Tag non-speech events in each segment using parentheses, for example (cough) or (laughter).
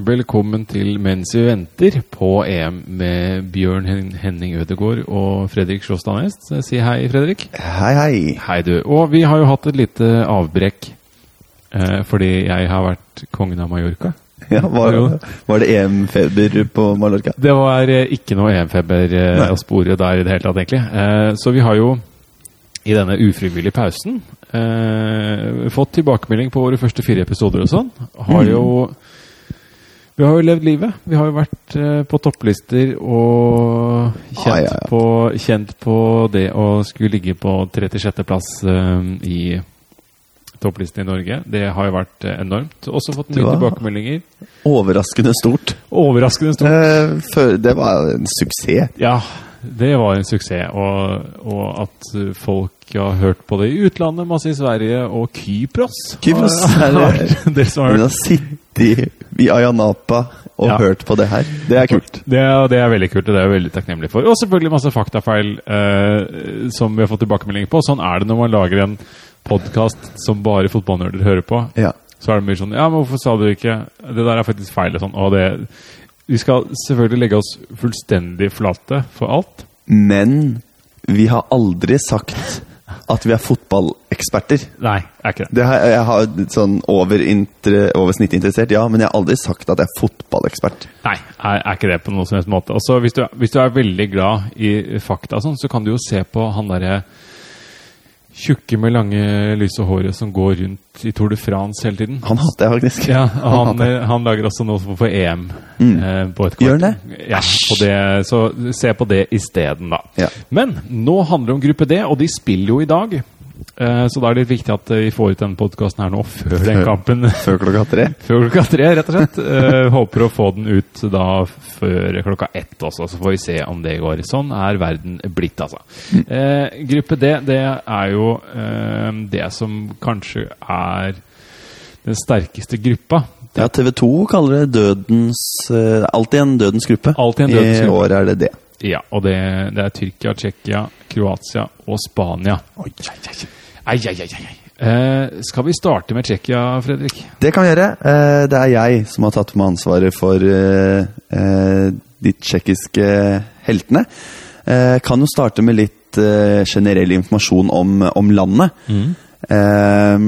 Velkommen til Mens vi venter på EM med Bjørn Hen- Henning Ødegaard og Fredrik Sjåstad Næst. Si hei, Fredrik. Hei, hei. Hei, du. Og vi har jo hatt et lite avbrekk eh, fordi jeg har vært kongen av Mallorca. Ja, var, var det EM-feber på Mallorca? Det var eh, ikke noe EM-feber eh, å spore der i det hele tatt, egentlig. Eh, så vi har jo i denne ufrivillige pausen eh, fått tilbakemelding på våre første fire episoder og sånn. Har jo Vi har jo levd livet. Vi har jo vært eh, på topplister og kjent, Ah, ja, ja. På, kjent på det å skulle ligge på 36.-plass eh, i topplisten i Norge. Det har jo vært eh, enormt. Også fått mye tilbakemeldinger. Overraskende stort. Overraskende stort. Eh, det var en suksess. Ja, det var en suksess. Og, og at uh, folk har hørt på det i utlandet, masse i Sverige og Kypros. Kypros, (laughs) har- har er det- det som har hørt. å hørt. sittet i Ayanapa og Ja. hørt på det her, det er kult. Det, er- det er veldig kult, og det er jeg veldig takknemlig for. Og selvfølgelig masse faktafeil eh, som vi har fått tilbakemelding på. Sånn er det når man lager en podkast som bare fotballnerder hører på. Ja. Så er det mye sånn Ja, men hvorfor sa du ikke Det der er faktisk feil. Og sånn. Og det Vi skal selvfølgelig legge oss fullstendig flate for alt. Men vi har aldri sagt at vi er fotballeksperter. Nei, er ikke det. Det har, jeg har sånn over, inter, over snittet interessert, ja, men jeg har aldri sagt at jeg er fotballekspert. Nei, er, er ikke det på noen som helst måte. Også hvis, du, hvis du er veldig glad i fakta, sånn, så kan du jo se på han derre tjukke med lange, lyse håret som går rundt i Tour de France hele tiden. Han hater jeg faktisk. Ja, Han han, han lager også noe for EM. Mm. Eh, på et Gjør han det? Ja, på det, så se på det isteden, da. Ja. Men nå handler det om gruppe D, og de spiller jo i dag. Eh, så da er det litt viktig at eh, vi får ut denne podkasten her nå, før den kampen. (laughs) Før klokka tre. (laughs) Før klokka tre, rett og slett. Eh, håper å få den ut da før klokka ett også, så får vi se om det går. Sånn er verden blitt, altså. Eh, gruppe D, det er jo eh, det som kanskje er den sterkeste gruppa. Ja, TV 2 kaller det dødens eh, Alltid en dødens gruppe. Alltid en dødens I år er det det. Ja, og det, det er Tyrkia, Tsjekkia, Kroatia og Spania. Ai, ai, ai, ai. Eh, skal vi starte med Tsjekkia, Fredrik? Det kan vi gjøre. Eh, Det er jeg som har tatt med ansvaret for eh, eh, de tsjekkiske heltene. Eh, Kan jo starte med litt eh, generell informasjon om, om landet. Eh,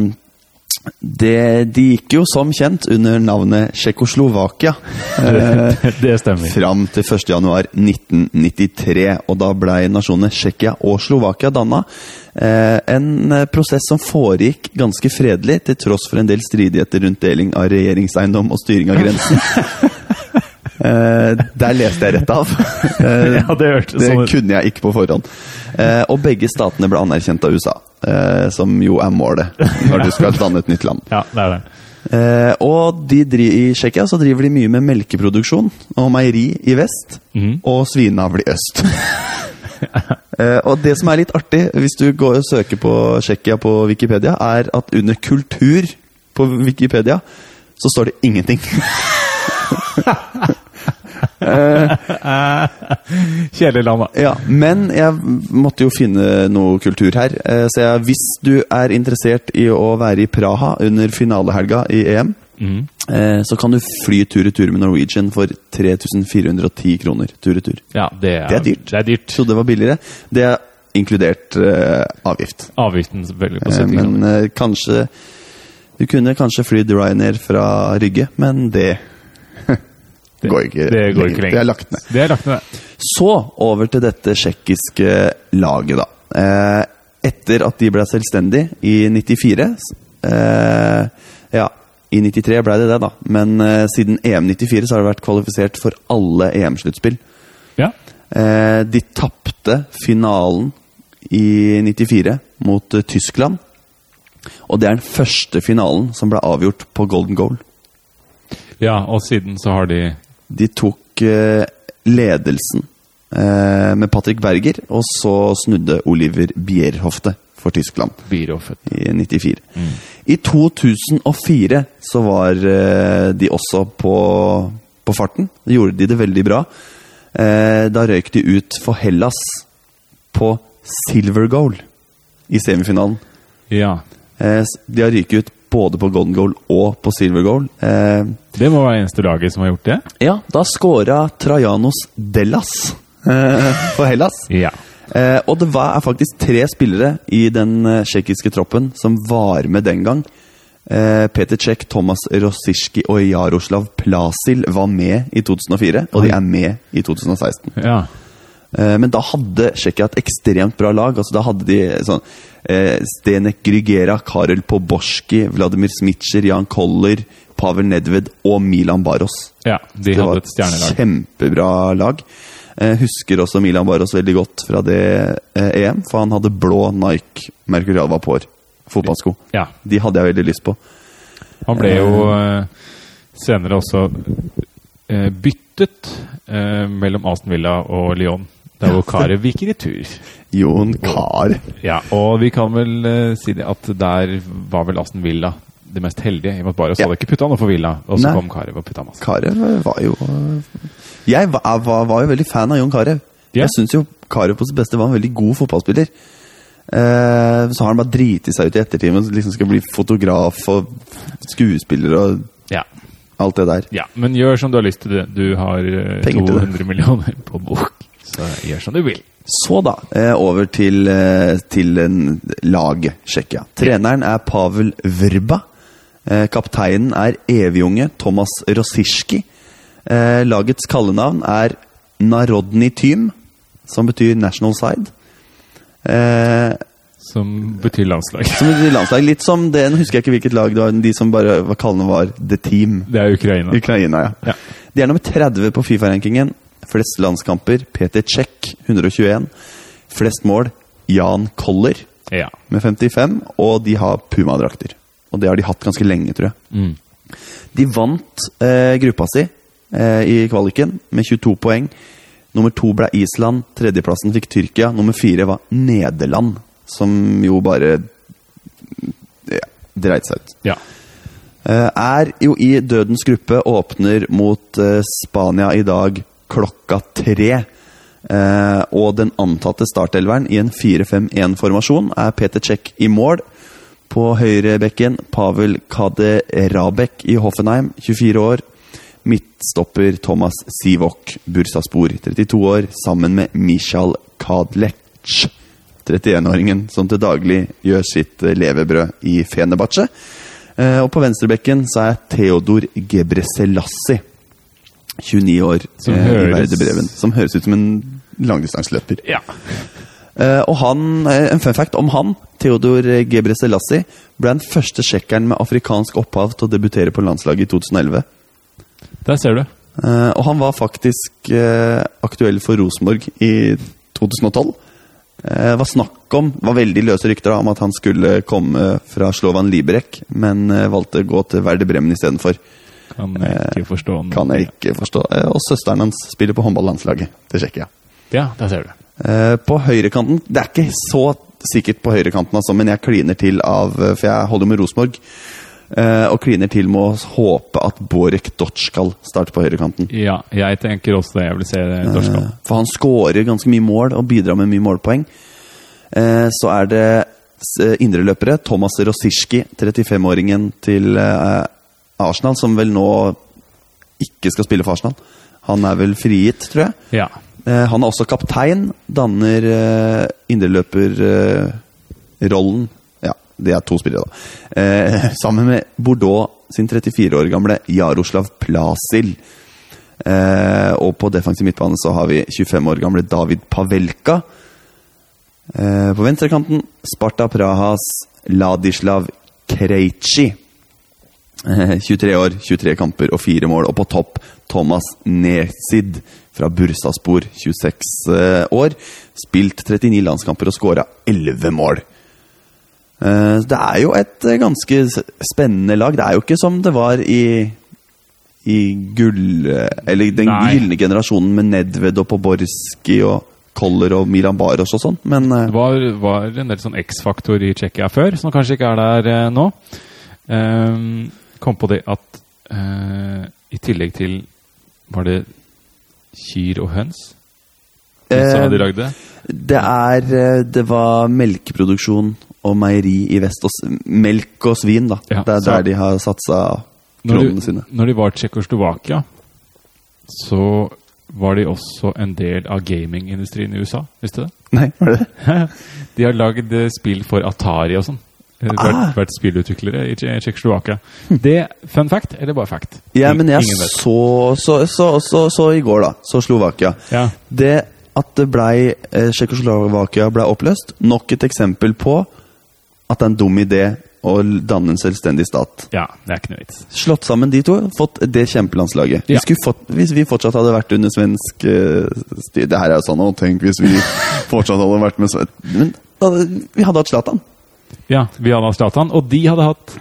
Det, de gikk jo som kjent under navnet Tsjekkoslovakia. (laughs) Eh, det stemmer. Fram til 1.1.1993, og da blei nasjonene Tsjekkia og Slovakia danna. Eh, en eh, prosess som foregikk ganske fredelig, til tross for en del stridigheter rundt deling av regjeringseiendom og styring av grensen. (laughs) eh, der leste jeg rett av. Eh, (laughs) Ja, det hørte det sånn kunne jeg ikke på forhånd. Eh, og begge statene ble anerkjent av USA, eh, som jo er målet når du skal danne et nytt land. Ja, det er det. Eh, og de dri i Tsjekkia så driver de mye med melkeproduksjon og meieri i vest, mm. og svineavl i øst. (laughs) eh, og det som er litt artig, hvis du går og søker på Tsjekkia på Wikipedia, er at under kultur på Wikipedia så står det ingenting. (laughs) Kjedelig land, da. ja, men jeg måtte jo finne noe kultur her. Eh, så jeg, hvis du er interessert i å være i Praha under finalehelga i EM, Mhm. Eh, så kan du fly tur-retur med Norwegian for 3410 kroner tur-retur. Ja, det er, Det er dyrt. Det er dyrt. Så det var billigere. Det er inkludert uh, avgift. Avgiften selvfølgelig på Eh, 70 men eh, kanskje Du kunne kanskje flydd Ryanair fra Rygge, men det Det- går ikke det går ikke lenger. Det er lagt ned. Det er lagt ned. Så over til dette tsjekkiske laget, da. Eh, etter at de ble selvstendige i 94 eh, Ja, i 93 ble det det, da. Men eh, siden EM 94 så har det vært kvalifisert for alle EM-sluttspill. Ja. De tapte finalen i 94 mot Tyskland. Og det er den første finalen som ble avgjort på golden goal. ja, og siden så har de De tok eh, ledelsen eh, med Patrick Berger, og så snudde Oliver Bierhofte for Tyskland Bierhoffet. i 94. I 2004 så var eh, de også på, på farten. Da gjorde de det veldig bra. Da røyk de ut for Hellas på silver goal i semifinalen. Ja. De har ryket ut både på golden goal og på silver goal. Eh, Det må være eneste laget som har gjort det? ja, da scora Trajanos Dellas eh, for Hellas. (laughs) Ja. Eh, og det var, er faktisk tre spillere i den eh, tsjekkiske troppen som var med den gang. Eh, Peter Cech, Thomas Rosicki og Jaroslav Plasil var med i 2004, og de er med i 2016. ja. Eh, men da hadde Tsjekkia et ekstremt bra lag. Altså, da hadde de sånn eh, Stenek Grygera, Karel Poborski, Vladimir Smitsjer, Jan Koller, Pavel Nedved og Milan Baros. ja de Det var hadde et stjernelag. kjempebra lag. Eh, husker også Milan Baros veldig godt fra det eh, EM, for han hadde blå Nike Mercurial Vapor fotballsko. Ja. De hadde jeg veldig lyst på. Han ble jo eh, senere også eh, byttet eh, mellom Aston Villa og Lyon. Der hvor Karev viker i tur. Jon Kar. Ja, og vi kan vel uh, si det at der var vel Aston Villa det mest heldige. I og med at Baros Ja. hadde ikke putta noe for Villa, og så Nei. kom Karev og putta masse. Karev var jo Jeg var, var, var jo veldig fan av Jon Karev. Ja. Jeg syns jo Karev på sitt beste var en veldig god fotballspiller. Eh, så har han bare driti seg ut i ettertid og liksom skal bli fotograf og skuespiller og Ja. alt det der. ja, men gjør som du har lyst til. det. Du har eh, Penger det. 200 millioner på bok, så gjør som du vil. Så da, eh, over til, eh, til laget Tsjekkia. Treneren er Pavel Vrba. Eh, kapteinen er evigunge Thomas Rosicki. Eh, lagets kallenavn er Narodny Tym, som betyr National Side. Som betyr landslag. som betyr landslag. Litt som det, nå husker jeg ikke hvilket lag det var, de som bare var kallende var The Team. Det er Ukraina. Ukraina, ja. Ja. De er nummer 30 på Fifa-rankingen. Flest landskamper Peter Czech, 121. Flest mål Jan Koller ja. med 55. Og de har Puma-drakter. Og det har de hatt ganske lenge, tror jeg. Mm. De vant eh, gruppa si eh, i kvaliken med 22 poeng. Nummer to ble Island. Tredjeplassen fikk Tyrkia. Nummer fire var Nederland, som jo bare ja, dreit seg ut. ja. Eh, er jo i dødens gruppe, åpner mot eh, Spania i dag klokka tre. Eh, og den antatte startelveren i en 4-5-1-formasjon er Peter Czech i mål. På høyrebekken Pavel Kaderabek i Hoffenheim, 24 år. Midtstopper Thomas Sivok, Bursaspor, 32 år, sammen med Michal Kadlec, 31-åringen som til daglig gjør sitt levebrød i Fenebache. Eh, og på venstrebekken så er Theodor Gebreselassie, 29 år, Som eh, høres- Bremen. Som høres ut som en langdistanseløper. ja. Eh, og han, eh, en fun fact om han, Theodor Gebre Selassie, ble den første tsjekkeren med afrikansk opphav til å debutere på landslaget i 2011. Der ser du. Eh, og han var faktisk eh, aktuell for Rosenborg i 2012. Det var snakk om, var veldig løse rykter da, om at han skulle komme fra Slovan Liberec, men eh, valgte å gå til Werder Bremen istedenfor. Kan jeg ikke forstå noe. Kan jeg ikke forstå. Eh, og søsteren hans spiller på håndballandslaget til Tsjekkia. Ja, der ser du. Eh, på høyrekanten Det er ikke så sikkert på høyrekanten, altså, men jeg kliner til av eh, For jeg holder med Rosenborg. eh, og kliner til med å håpe at Borek Dotskal skal starte på høyrekanten. Ja, jeg tenker også det. Jeg vil se Dotskal. Eh, For han skårer ganske mye mål og bidrar med mye målpoeng. Eh, Så er det indreløpere. Thomas Rosicki, 35-åringen til eh, Arsenal, som vel nå ikke skal spille for Arsenal. Han er vel frigitt, tror jeg. Ja. Eh, Han er også kaptein. Danner eh, indreløperrollen Ja, det er to spillere, da. Eh, (laughs) sammen med Bordeaux sin 34 år gamle Jaroslav Plasil. Eh, og på defensiv midtbane så har vi 25 år gamle David Pavelka. Eh, på venstrekanten Sparta Prahas Ladislav Krejci. Eh, 23 år, 23 kamper og 4 mål. Og på topp Thomas Nesid fra Bursaspor, 26 eh, år. Spilt 39 landskamper og skåra 11 mål. Eh, Det er jo et eh, ganske spennende lag. Det er jo ikke som det var i i gull... Eller den gylne generasjonen med Nedved og Poborski og Koller og Milan Baros og sånn, men eh, Det var, var en del sånn X-faktor i Tsjekkia før, som kanskje ikke er der eh, nå. Ehm, kom på det at eh, i tillegg til Var det kyr og høns? Eh, de lagde? det? Er eh, Det var melkeproduksjon og meieri i vest. Og melk og svin, da. Ja, det er så- der de har satsa kronene sine. når de var Tsjekkoslovakia, så var de også en del av gamingindustrien i USA. Visste du det? Nei, var det det? (laughs) De har lagd eh, spill for Atari og sånn. Eh, Vært, Ah. vært spillutviklere i Tsje- Tsjekkoslovakia. Det Fun fact, eller bare fact? Ja, men jeg så, så, så, så, så i går, da. Så Slovakia. Ja. Det at det blei eh, Tsjekkoslovakia ble oppløst, nok et eksempel på at det er en dum idé å danne en selvstendig stat. ja, det er ikke noe vits. Slått sammen de to, fått det kjempelandslaget. Ja. Vi fått, hvis vi fortsatt hadde vært under svensk uh, Det her er jo sånn å tenk hvis vi (laughs) fortsatt hadde vært med Men da, vi hadde hatt Zlatan. Ja, vi hadde Zlatan, og de hadde hatt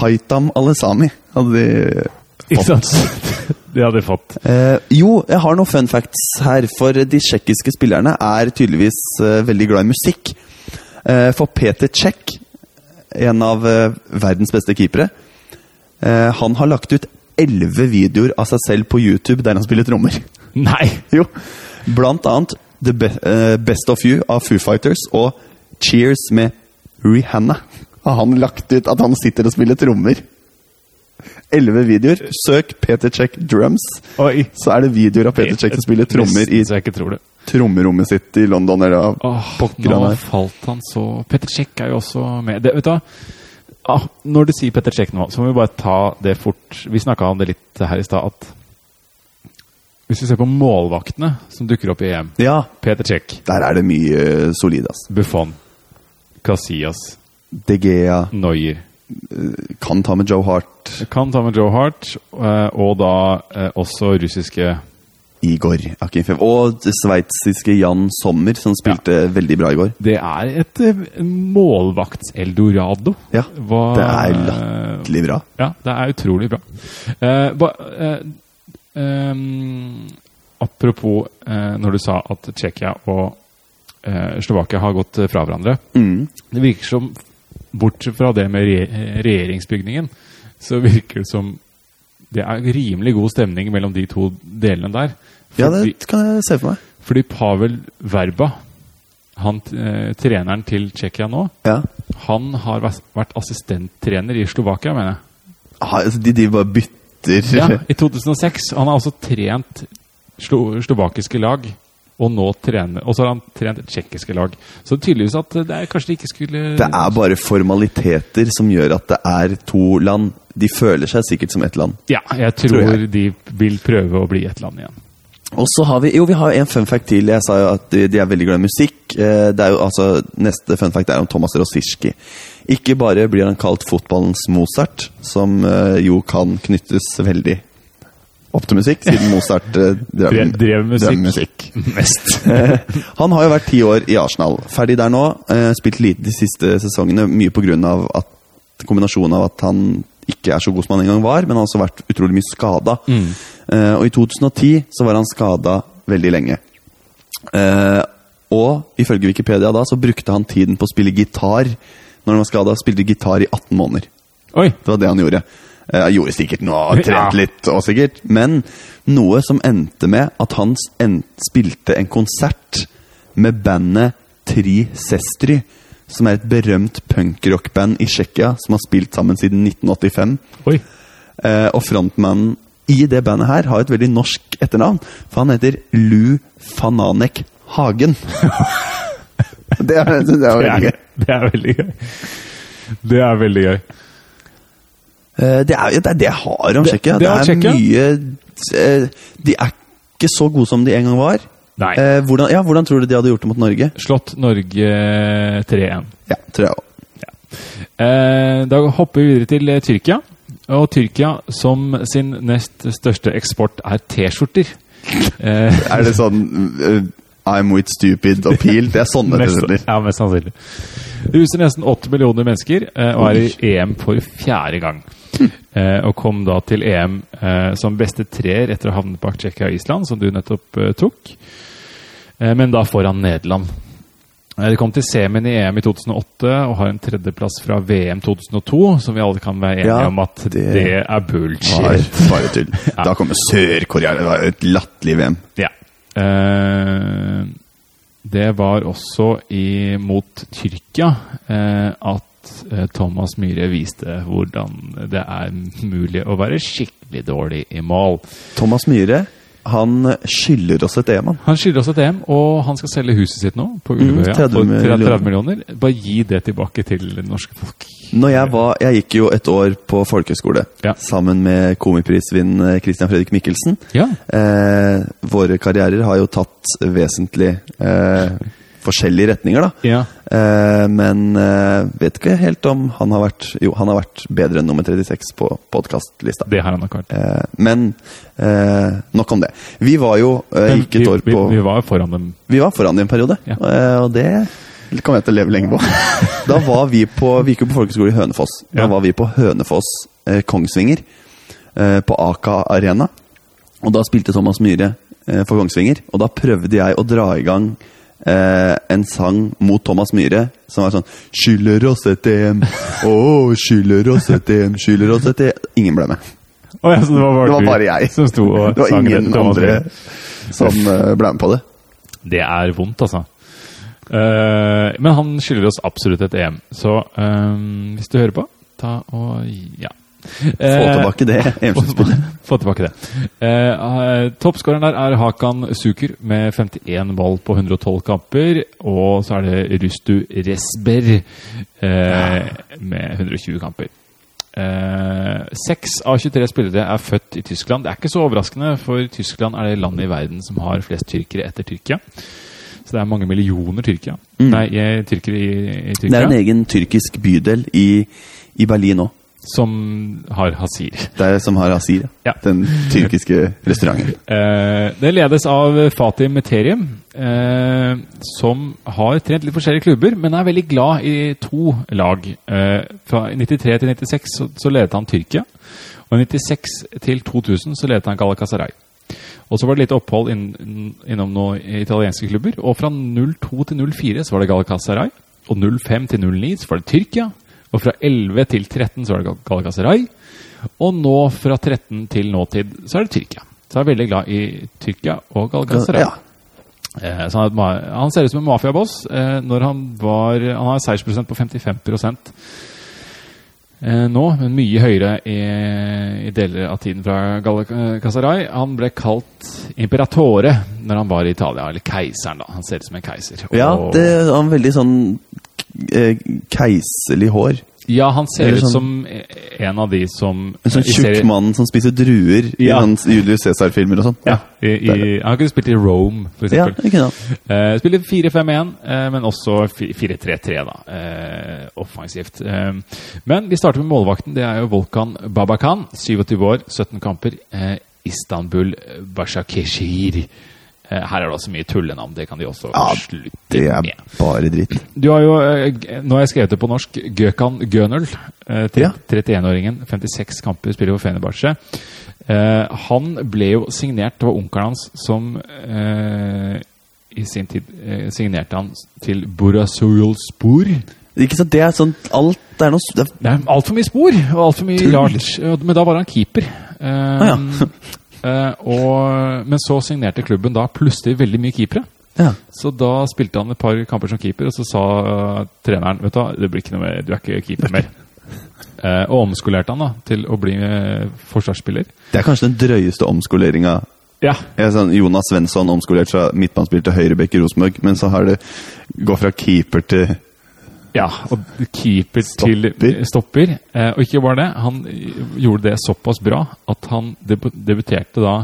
Haitam Alesami hadde de fått. Ikke sant? (laughs) De hadde fått. Eh, jo, jeg har noen fun facts her. For de tsjekkiske spillerne er tydeligvis eh, veldig glad i musikk. Eh, for Peter Czech, en av eh, verdens beste keepere, eh, han har lagt ut elleve videoer av seg selv på YouTube der han spiller trommer. Nei! jo, Blant annet The eh, Best of You av Foo Fighters og Cheers med Rihanna. Har han lagt ut at han sitter og spiller trommer? Elleve videoer. Søk Peter Check Drums Oi! så er det videoer av Peter Check som spiller trommer i trommerommet sitt i London. Eller Åh, nå han er. falt han så Peter Check er jo også med. Det, vet du hva? Ah, når du sier Petter Check nå, så må vi bare ta det fort. Vi snakka om det litt her i stad. at Hvis vi ser på målvaktene som dukker opp i EM Ja, Peter Check. der er det mye solid, ass. Buffon, Casillas, De Gea Noyer. kan ta med Joe Hart. Kan ta med Joe Hart, eh, og da eh, også russiske Igor Akinfev. Og sveitsiske Jan Sommer, som spilte veldig bra i går. Det er et eh, målvakts-eldorado. Ja, Hva- det er latterlig bra. Ja, det er utrolig bra. Uh, ba, uh, um, apropos uh, når du sa at Tsjekkia og eh, Slovakia har gått eh, fra hverandre. Mm. Det virker som, bortsett fra det med re regjeringsbygningen, så virker det som det er rimelig god stemning mellom de to delene der. Ja, det kan jeg se for meg. fordi Pavel Verba, han, eh, treneren til Tsjekkia nå, Ja. han har vært- assistenttrener i Slovakia, mener jeg. Ah, De, de bare bytter Ja, i 2006. Han har altså trent slo slovakiske lag, og nå trener Og så har han trent tsjekkiske lag. Så tydeligvis at det er, kanskje de ikke skulle Det er bare formaliteter som gjør at det er to land. De føler seg sikkert som ett land. Ja, jeg tror, Tror jeg. de vil prøve å bli et land igjen. Og så har vi jo vi har en fun fact til. Jeg sa jo at de, er veldig glad i musikk. Eh, Det er jo altså Neste fun fact er om Thomas Rosirski. Ikke bare blir han kalt fotballens Mozart, som eh, jo kan knyttes veldig opp til musikk, siden (laughs) Mozart eh, drev, Drev, drev musikk. musikk. (laughs) Mest. Han har jo vært ti år i Arsenal. Ferdig der nå. Eh, spilt lite de siste sesongene, mye pga. kombinasjonen av at han ikke er så god som han en gang var, men har også vært utrolig mye skada. Eh, og i 2010 så var han skada veldig lenge. Eh, og ifølge Wikipedia da så brukte han tiden på å spille gitar når han var skada. Spilte gitar i 18 måneder. Oi! Det var det han gjorde. Eh, Han gjorde sikkert noe, (laughs) trent litt og sikkert, men noe som endte med at han spilte en konsert med bandet Tri Sestry, som er et berømt punkrockband i Tsjekkia som har spilt sammen siden 1985. Oi. Eh, og frontmannen i det bandet her har et veldig norsk etternavn, for han heter Lu Fananek Hagen. (laughs) det er, det er Det veldig er, gøy. det er veldig gøy. Det er veldig gøy. Eh, Det er jo det, er det jeg har om Det- Tsjekkia. det Det, det, er mye eh, De er ikke så gode som de en gang var. Nei. Eh, hvordan, ja, hvordan tror du de hadde gjort det mot Norge? Slått Norge 3-1. Ja, tror jeg òg. Ja. da hopper vi videre til Tyrkia. Og Tyrkia, som sin nest største eksport, er T-skjorter. Eh, (laughs) Er det sånn I'm with stupid appeal? Det er sånne mest, T-skjorter. ja, mest sannsynlig. Det huser nesten 8 millioner mennesker og er i EM for fjerde gang. (laughs) Eh, og kom da til EM eh, som beste treer etter å ha havnet bak Tsjekkia og Island, som du nettopp eh, tok. Eh, men da foran Nederland. Eh, De kom til semien i EM i 2008 og har en tredjeplass fra VM 2002, som vi alle kan være enige Ja, om at det, det er bullshit. bare tull. (laughs) Da kommer Sør-Korea. Det var et latterlig VM. Ja. Eh, det var også i, mot Tyrkia eh, at eh, Thomas Myhre viste hvordan det er mulig å være skikkelig dårlig i mål. Thomas Myhre han skylder oss et EM, han. Han skylder oss et EM, og han skal selge huset sitt nå på Mm, 30 for 30 millioner. Bare gi det tilbake til det norske folk. Når jeg var Jeg gikk jo et år på folkehøyskole Ja. sammen med komiprisvinnende Christian Fredrik Mikkelsen. Ja. Eh, våre karrierer har jo tatt vesentlig eh, forskjellige retninger, da. ja. Eh, men eh, vet ikke helt om han har vært Jo, han har vært bedre enn nummer 36 på podkastlista. Det har han nok vært. Eh, men nok om det. Vi var jo Men gikk et vi, år vi, på vi var foran dem. Vi var foran i en periode, Ja. og det kommer jeg til å leve lenge på. (laughs) Da var vi på Vi gikk jo på folkeskole i Hønefoss. Da var vi på Hønefoss Kongsvinger, på Aka Arena. Og da spilte Thomas Myhre for Kongsvinger, og da prøvde jeg å dra i gang eh, en sang mot Thomas Myhre som var sånn 'Skylder oss et EM', (laughs) å, skylder oss et EM, skylder oss et EM Ingen ble med. Oh, ja, så det var bare, Det var du bare jeg. som sto og Det var sang ingen det, andre som eh, ble med på det. Det er vondt, altså. Uh, men han skylder oss absolutt et EM. Så uh, hvis du hører på, ta og ja. Få Eh, tilbake det (laughs) EM-sluttspillet. Få tilbake det. Eh, eh, Toppskåreren der er Hakan Suker med 51 mål på 112 kamper. Og så er det Rustu Resber eh, med 120 kamper. Eh, Seks av 23 spillere er født i Tyskland. Det er ikke så overraskende, for Tyskland er det landet i verden som har flest tyrkere etter Tyrkia. Så det er mange millioner Tyrkia. Nei, eh, tyrkere i, i Det er en egen tyrkisk bydel i, i Berlin òg. Som har hasir. Det er som har hasir, Ja. den tyrkiske restauranten. (laughs) Eh, det ledes av Fatih Meterium, eh, som har trent litt forskjellige klubber, men er veldig glad i to lag. Eh, fra 93 til 96 så, så ledet han Tyrkia, og 96 til 2000 så ledet han Galatasaray. Og så var det litt opphold inn, innom noen italienske klubber, og fra 02 til 04 så var det Galatasaray, og 05 til 09 så var det Tyrkia, og fra 11 til 13 så var det Gal- Galatasaray, og nå fra 13 til nåtid så er det Tyrkia. Så jeg er veldig glad i Tyrkia og Galatasaray. Ja. Eh, så han, er han ser ut som en mafiaboss. Eh, når han var Han har seiersprosent på 55 eh, nå, men mye høyere i, i deler av tiden fra Galatasaray. Han ble kalt imperatore når han var i Italia, eller keiseren, da. Han ser ut som en keiser. ja, Og- det er en veldig sånn eh, keiserlig hår. ja, han ser ut sånn- som en av de som En sånn tjukk mann som spiser druer i Ja. hans Julius Cæsar-filmer og sånn. Ja, i, i, han kunne spilt i Rome, for ja, ikke? Eh, spiller 4-5-1, uh, men også 4-3-3, da. Uh, offensivt. Uh, men vi starter med målvakten. Det er jo Volkan Babakan. 27 år, 17 kamper. Eh, Istanbul Bashakeshir. Eh, her er det også mye tullenavn. Det kan de også Ja, slutte Det er med. bare dritt. Du har jo, eh, nå har jeg skrevet det på norsk, Gøkan Ja. 31-åringen. 56 kamper, spiller for Fenerbahçe. Eh, han ble jo signert, det var onkelen hans som eh, i sin tid eh, signerte han til Burasuyol Spor. Ikke sant, Det er sånn alt Det er noe det er, altfor mye spor og altfor mye. Eh, Men da var han keeper. Eh, ja. Eh, og, men så signerte klubben da plutselig veldig mye keepere. ja. Så da spilte han et par kamper som keeper, og så sa uh, treneren Vet du det blir ikke noe mer, du er ikke keeper mer. Uh, (laughs) og omskolerte han da til å bli eh, forsvarsspiller. Det er kanskje den drøyeste omskoleringa. Ja. Sånn, Jonas Svensson omskolert fra midtbanespiller til høyrebekk i Rosenborg, men så har det gått fra keeper til ja og keeper til Stopper. stopper. Eh, og ikke bare det, han gjorde det såpass bra at han deb debuterte da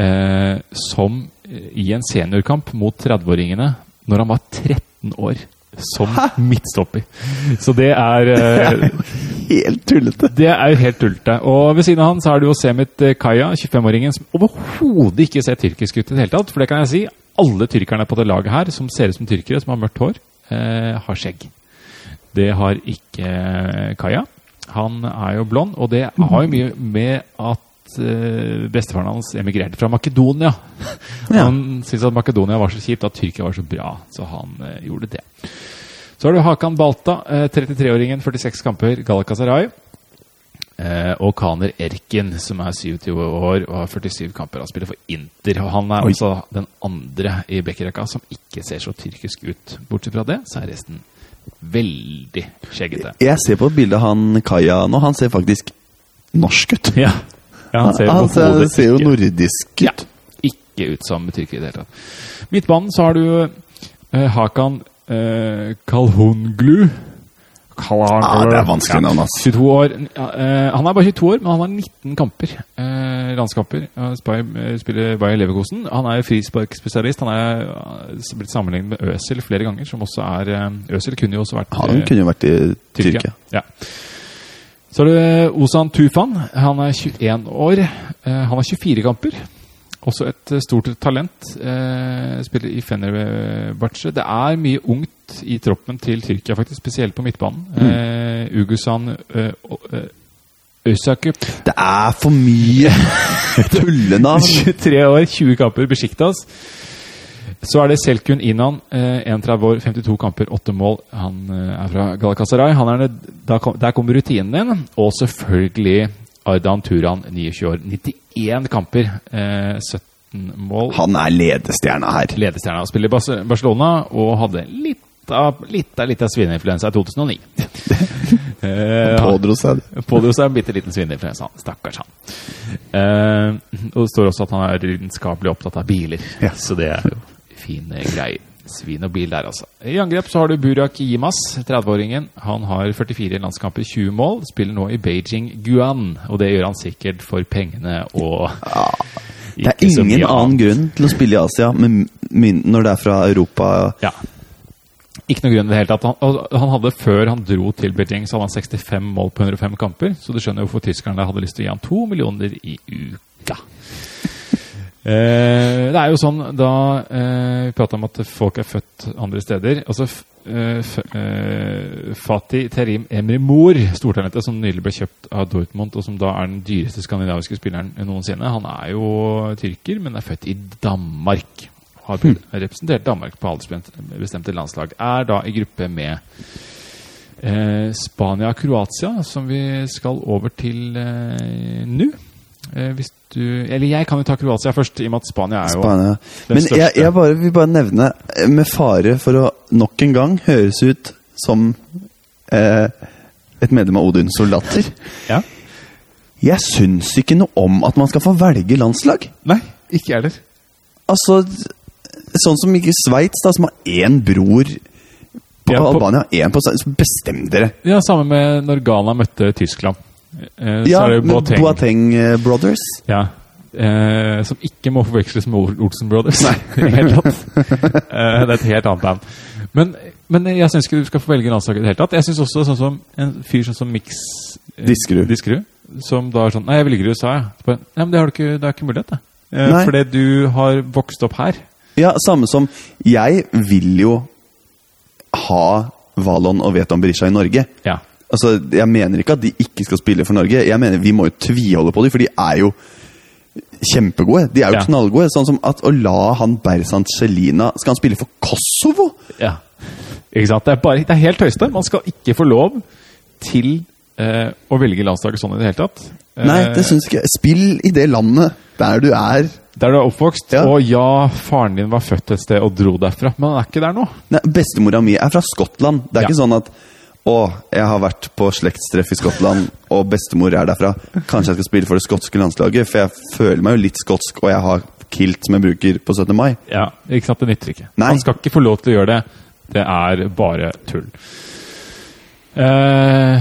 eh, som i en seniorkamp mot 30-åringene når han var 13 år. Som midtstopper. Så det er eh, Helt tullete! Det er jo helt tullete. Og ved siden av han så er det jo Semit eh, Kaya, 25-åringen, som overhodet ikke ser tyrkisk ut i det hele tatt. For det kan jeg si. Alle tyrkerne på det laget her, som ser ut som tyrkere, som har mørkt hår, eh, har skjegg. Det har ikke Kaja. Han er jo blond, og det har jo mye med at eh, bestefaren hans emigrerte fra Makedonia. Ja. Han syntes at Makedonia var så kjipt, at Tyrkia var så bra, så han eh, gjorde det. Så har du Hakan Balta, eh, 33-åringen, 46 kamper, Galatasaray. Eh, og Kaner Erkin, som er 27 år og har 47 kamper. Han spiller for Inter. og Han er Oi. også den andre i bekkerekka som ikke ser så tyrkisk ut. Bortsett fra det, så er resten veldig skjeggete. Jeg ser på bildet han Kaja nå. Han ser faktisk norsk ut. Ja, ja han ser, han ser, ser jo nordisk ut. Ja, ikke ut som tyrker i det hele tatt. Midtbanen så har du eh, Hakan eh, Kalhunglu. Ja, det er vanskelig navn, ass. 22 år. Ja, eh, han er bare 22 år, men han har 19 kamper. Eh, landskamper. Han spiller, eh, spiller Bayer Leverkosen. Han er frisparkspesialist. Han er eh, blitt sammenlignet med Øsil flere ganger, som også er eh, Øzil kunne jo også vært Han eh, kunne jo vært i Tyrkia. Ja. Så er det Ozan Tufan. Han er 21 år. Eh, han har 24 kamper. Også et eh, stort talent. Eh, spiller i Fenerbahçe. Det er mye ungt i troppen til Tyrkia, faktisk, spesielt på midtbanen. Eh, Ugusan eh, og, eh, Øsakup. Det er for mye (laughs) tullenavn! 23 år, 20 kamper, Besjiktas. Så er det Selkun Inan, eh, 31 år, 52 kamper, 8 mål. Han eh, er fra Galakasaray. Han er der kommer rutinen din. Og selvfølgelig Ardan Turan, 29 år, 91 kamper, eh, 17 mål. Han er ledestjerna her. Ledestjerna. Spiller i Barcelona og hadde litt av, litt av, litt av svineinfluensa i 2009. han (laughs) Pådro seg det. (laughs) Pådro seg en bitte liten svineinfluensa. Stakkars han. Uh, og det står også at han er lidenskapelig opptatt av biler. Ja. Så det er jo fine greier. Svin og bil der, altså. I angrep så har du Burak Yimas, 30-åringen. Han har 44 landskamper, 20 mål. Spiller nå i Beijing Guan, og det gjør han sikkert for pengene og Det er ingen annen grunn til å spille i Asia men når det er fra Europa. Ja. Ikke noe grunn i det hele tatt. Han, han hadde Før han dro til Beijing, så hadde han 65 mål på 105 kamper. Så du skjønner hvorfor tyskerne hadde lyst til å gi han to millioner i uka. (laughs) Eh, det er jo sånn da eh, Vi prata om at folk er født andre steder. Altså eh, eh, Fatih Terim Emrimor, stortalentet som nylig ble kjøpt av Dortmund, og som da er den dyreste skandinaviske spilleren noensinne, han er jo tyrker, men er født i Danmark. Har representert Danmark på aldersbestemte landslag. Er da i gruppe med eh, Spania og Kroatia, som vi skal over til eh, nå. Eh, hvis du Eller jeg kan jo ta Kroatia først, i og med at Spania er jo Spania. den Men jeg, største. jeg bare, vil bare nevne, eh, med fare for å nok en gang høres ut som eh, et medlem av Odins soldater Ja. Jeg syns ikke noe om at man skal få velge landslag. Nei, ikke jeg heller. Altså, sånn som ikke Sveits, som har én bror på Ja, på- Albania, én på Sveits. Bestem dere! Ja, Samme med når Ghana møtte Tyskland. Eh, Ja, Boateng. Boateng eh, Brothers. Ja. Eh, som ikke må forveksles med Olsen Brothers. Nei, (laughs) helt tatt. Eh, det er et helt annet band. Men, men jeg syns ikke du skal få velge landslaget i det hele tatt. Jeg syns også sånn som en fyr sånn som Mix eh, Diskerud. Diskerud, som da er sånn Nei, jeg velger USA, jeg. Ja. Nei, men det har du ikke, det er ikke mulighet, det. Eh, fordi du har vokst opp her. Ja, samme som Jeg vil jo ha Valon og Veton Berisha i Norge. Ja. Altså, Jeg mener ikke at de ikke skal spille for Norge. Jeg mener Vi må jo tviholde på dem, for de er jo kjempegode. De er jo Ja. knallgode. Sånn som at å la han Berzant Celina Skal han spille for Kosovo? Ja. Ikke sant? Det er, bare, det er helt høyeste. Man skal ikke få lov til eh, å velge landslaget sånn i det hele tatt. Eh, Nei, det syns ikke jeg. Spill i det landet der du er. Der du er oppvokst. Ja. Og ja, faren din var født et sted og dro derfra, men han er ikke der nå. Nei, Bestemora mi er fra Skottland. Det er Ja. ikke sånn at å, jeg har vært på slektstreff i Skottland, og bestemor er derfra. Kanskje jeg skal spille for det skotske landslaget, for jeg føler meg jo litt skotsk, og jeg har kilt som jeg bruker på 17. mai. Ja, ikke sant? Det nytter ikke. Nei. Han skal ikke få lov til å gjøre det. Det er bare tull. Eh,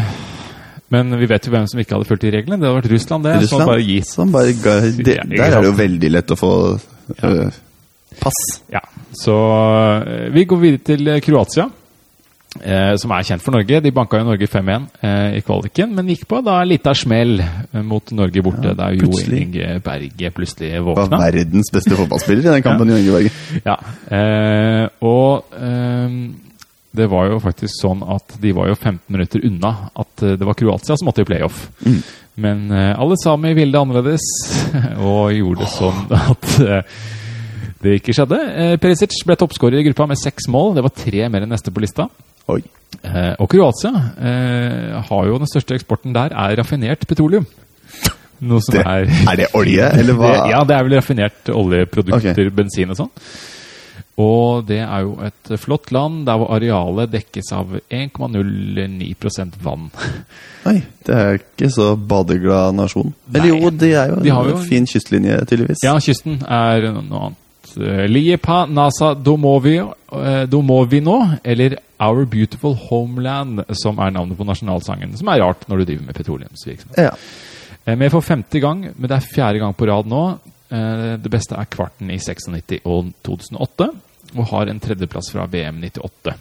men vi vet jo hvem som ikke hadde fulgt de reglene. Det hadde vært Russland. det. Russland, Russland, bare gitt. som bare ga, det, Der er det jo veldig lett å få øh, pass. Ja, så eh, vi går videre til eh, Kroatia, eh, som er kjent for Norge. De banka jo Norge 5-1 eh, i kvaliken, men gikk på da lita smell mot Norge borte, Ja, der Jo. Inge Berge plutselig våkna. Var verdens beste fotballspiller i den kampen. (laughs) i Ingeberg. Ja, eh, og det var jo faktisk sånn at de var jo 15 minutter unna at eh, det var Kroatia som måtte i playoff. Mm. Men eh, alle sami ville det annerledes, (laughs) og gjorde det sånn at eh, det ikke skjedde. Perisic ble toppskårer i gruppa med seks mål. Det var tre mer enn neste på lista. Oi. Og Kroatia har jo den største eksporten der, er raffinert petroleum. Noe som Det, er er det olje, eller hva? (laughs) det, Ja, det er vel raffinert oljeprodukter, okay. bensin og sånn. Og det er jo et flott land der hvor arealet dekkes av 1,09% vann. (laughs) Nei, det er ikke så badeglad nasjon. Eller jo, det er jo De har en jo- fin kystlinje, tydeligvis. Ja, kysten er noe annet. Eh, Liepa Nasa Domovio, eh, Domovino, eller Our Beautiful Homeland, som er navnet på nasjonalsangen. Som er rart når du driver med petroleumsvirksomhet. Ja. Eh, Med for femte gang, men det er fjerde gang på rad nå. Eh, Det beste er kvarten i 96 og 2008, og har en tredjeplass fra VM 98.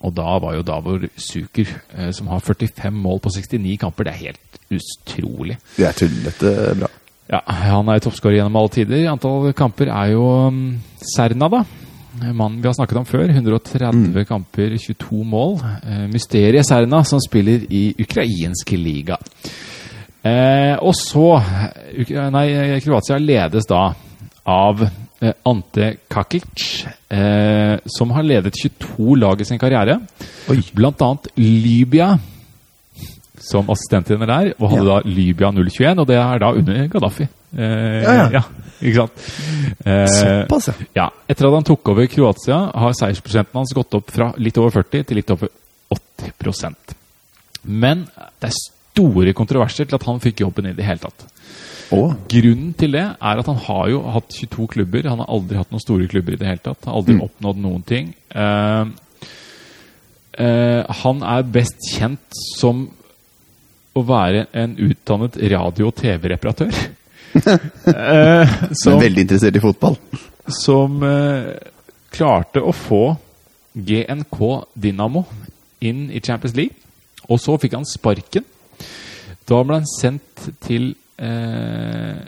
Og da var jo Davor Suker, eh, som har 45 mål på 69 kamper. Det er helt utrolig. Det er tullete bra. Ja, Han er toppskårer gjennom alle tider. Antall kamper er jo um, Serna, da. Mannen vi har snakket om før. 130 kamper, 22 mål. Eh, mysteriet Serna, som spiller i ukrainske liga. Eh, og så Ukra Nei, Kroatia ledes da av eh, Ante Kakic, eh, som har ledet 22 lag i sin karriere. Oi. Blant annet Libya som assistenttrener der, og hadde Ja. da Libya 021, og det er da under Gaddafi. Eh, Ja, ja. ikke sant? Eh, Såpass, ja. ja. Etter at han tok over Kroatia, har seiersprosenten hans gått opp fra litt over 40 til litt over 80% Men det er store kontroverser til at han fikk jobben i det hele tatt. Oh. Grunnen til det er at han har jo hatt 22 klubber. Han har aldri hatt noen store klubber i det hele tatt. Han Har aldri oppnådd noen ting. Uh, uh, han er best kjent som å være en utdannet radio- og TV-reparatør. uh, (laughs) som veldig interessert i fotball. som klarte å få GNK Dynamo inn i Champions League. Og så fikk han sparken. Da ble han sendt til eh,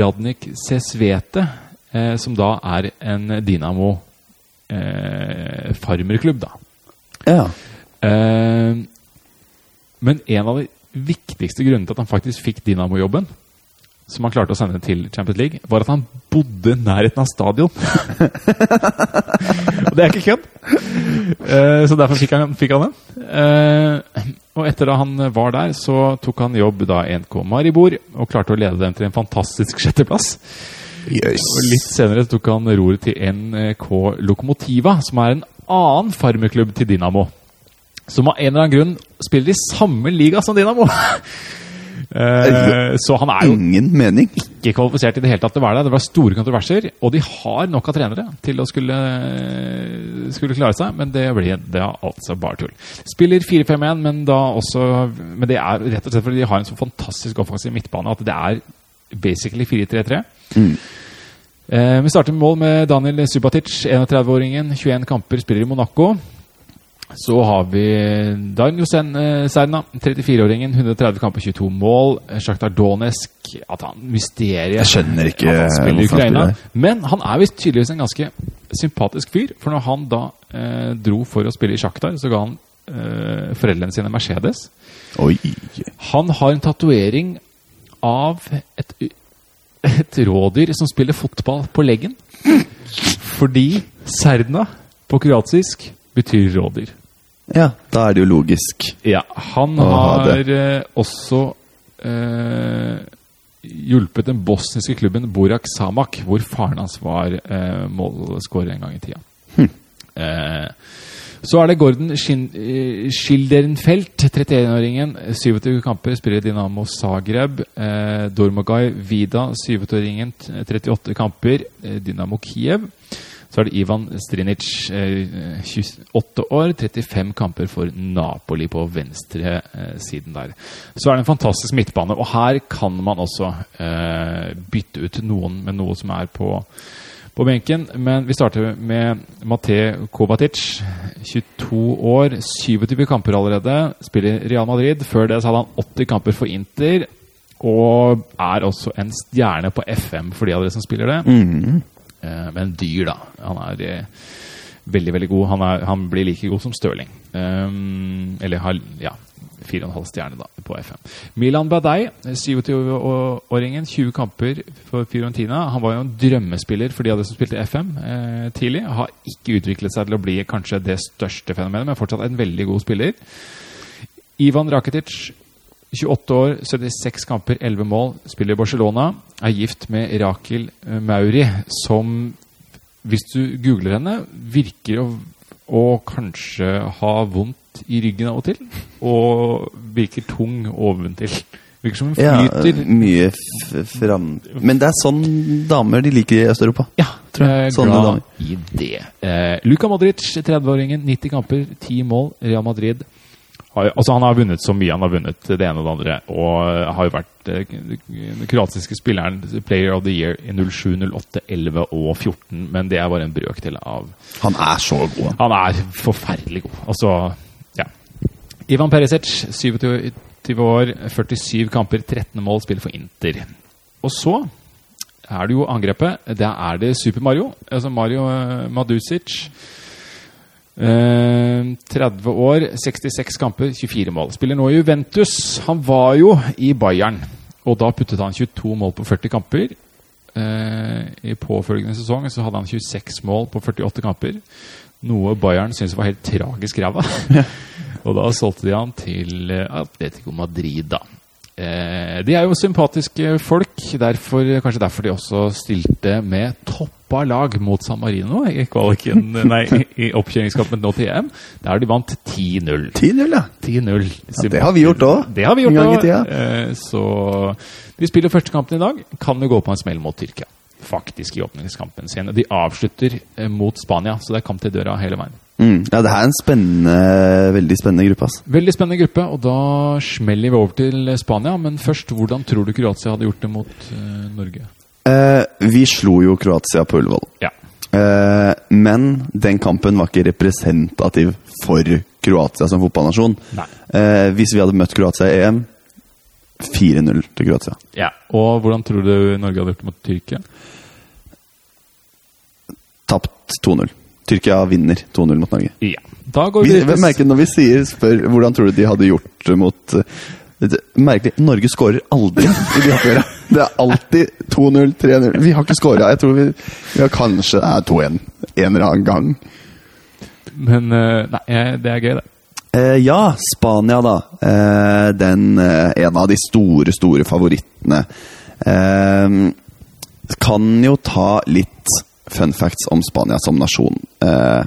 Radnik Sesvete, eh, som da er en Dynamo eh, farmerklubb, da. Ja. Eh, men en av de viktigste grunnene til at han faktisk fikk Dynamo-jobben, som han klarte å sende til Champions League, var at han bodde nærheten av stadion. (laughs) og det er ikke kødd! Eh, så derfor fikk han, fikk han den. Eh, og etter da han var der, så tok han jobb da NK Maribor, og klarte å lede dem til en fantastisk sjetteplass. Yes. Og litt senere tok han roret til NK Lokomotiva, som er en annen farmerklubb til Dynamo. Som av en eller annen grunn spiller i samme liga som Dynamo. Eh, så han er jo Ingen mening. ikke kvalifisert i det hele tatt til å være der. Det var store kontroverser, og de har nok av trenere til å skulle, skulle klare seg, men det ble det altså bare tull. Spiller 4-5-1, men da også Men det er rett og slett fordi de har en så fantastisk offensiv midtbane at det er basically 4-3-3. Eh, vi starter med mål med Daniel Subatic, 31-åringen. 21 kamper, spiller i Monaco. Så har vi Dan Sen- eh, Serna, 34-åringen. 130 kamper, 22 mål. Sjaktar Donetsk at han Mysteriet Jeg skjønner ikke at han spiller i Ukraina. Men han er visst tydeligvis en ganske sympatisk fyr. For når han da eh, dro for å spille i Sjaktar, så ga han eh, foreldrene sine Mercedes. Oi. Han har en tatovering av et, et rådyr som spiller fotball på leggen. Fordi Serna på kroatisk betyr rådyr. Ja, da er det jo logisk. Ja, han Å, har det. eh, også eh, hjulpet den bosniske klubben Borak Samak, hvor faren hans var eh, målskårer en gang i tida. Eh, så er det Gordon eh, Schilderenfelt, 31-åringen. 27 kamper, spiller i Dinamo Zagreb. Eh, Dormagaj Vida, 27-åringen, 38 kamper, Dinamo Dynamo Kiev. Så er det Ivan Strinic, eh, 28 år, 35 kamper for Napoli på venstre eh, siden der. Så er det en fantastisk midtbane, og her kan man også eh, bytte ut noen med noe som er på, på benken. Men vi starter med Matej Kovacic, 22 år, 27 kamper allerede. Spiller Real Madrid. Før det så hadde han 80 kamper for Inter. Og er også en stjerne på FM for de av dere som spiller det. Mhm. Eh, men dyr, da. Han er eh, veldig, veldig god. Han, er, han blir like god som Stirling. Um, eller har, ja, 4,5 stjerne da, på FM. Milan Badei, 27-åringen, 20 kamper for Fiorentina. Han var jo en drømmespiller for de av dere som spilte FM eh, tidlig. Har ikke utviklet seg til å bli kanskje det største fenomenet, men fortsatt en veldig god spiller. Ivan Rakitic, 28 år, 76 kamper, 11 mål, spiller i Barcelona. Er gift med Rakel Mauri, som, hvis du googler henne, virker å, å kanskje ha vondt i ryggen av og til. Og virker tung oventil. Virker som hun Ja, mye fram... Men det er sånn damer de liker i Øst-Europa. Ja, tror jeg. Sånne damer. i det. Eh, Luka Modric, 30-åringen, 90 kamper, 10 mål. Real Madrid. Altså Han har vunnet så mye. Han har vunnet det ene og det andre. Og eh, har jo vært eh, den kroatiske spilleren Player of the Year i 07, 08, 11 og 14. Men det er bare en brøkdel av Han er så god. han. Han er forferdelig god. Altså, ja. Ivan Perisic, 27 år, 47 kamper, 13 mål, spiller for Inter. Og så er det jo angrepet. Da er det Super Mario. Altså Mario eh, Madusic. Eh, 30 år, 66 kamper, 24 mål. Spiller nå i Juventus. Han var jo i Bayern, og da puttet han 22 mål på 40 kamper. Eh, I påfølgende sesong så hadde han 26 mål på 48 kamper. Noe Bayern syntes var helt tragisk ræva. (laughs) og da solgte de han til eh, Atletico Madrid, da. Eh, de er jo sympatiske folk, derfor, kanskje derfor de også stilte med toppa lag mot San Marino i, kvaliken, (laughs) nei, i oppkjøringskampen nå til EM. Der de vant 10-0. 10-0, ja. 10-0. Ja, det har vi gjort også. Det har vi gjort òg. Eh, så de spiller første kampen i dag. Kan jo gå på en smell mot Tyrkia. Faktisk i åpningskampen sin. De avslutter eh, mot Spania, så det er kamp til døra hele veien. Mm. ja, det er en spennende, veldig spennende gruppe. ass. Veldig spennende gruppe, og da smeller vi over til Spania. Men først, hvordan tror du Kroatia hadde gjort det mot uh, Norge? Eh, vi slo jo Kroatia på Ullevål. Ja. Eh, men den kampen var ikke representativ for Kroatia som fotballnasjon. Eh, hvis vi hadde møtt Kroatia i EM 4-0 til Kroatia. ja. Og hvordan tror du Norge hadde gjort det mot Tyrkia? Tapt 2-0. Tyrkia vinner 2-0 mot Norge. Ja. Da går Vi, vi merker når vi sier spør hvordan tror du de hadde gjort mot eh, Merkelig. Norge skårer aldri i de oppgjørene. Det er alltid 2-0, 3-0. Vi har ikke skåra. Jeg tror vi, vi har kanskje er 2-1 en eller annen gang. Men eh, nei, det er gøy, det. Eh, ja, Spania, da. Eh, den, eh, en av de store, store favorittene. Eh, kan jo ta litt fun facts om Spania som nasjon. Eh,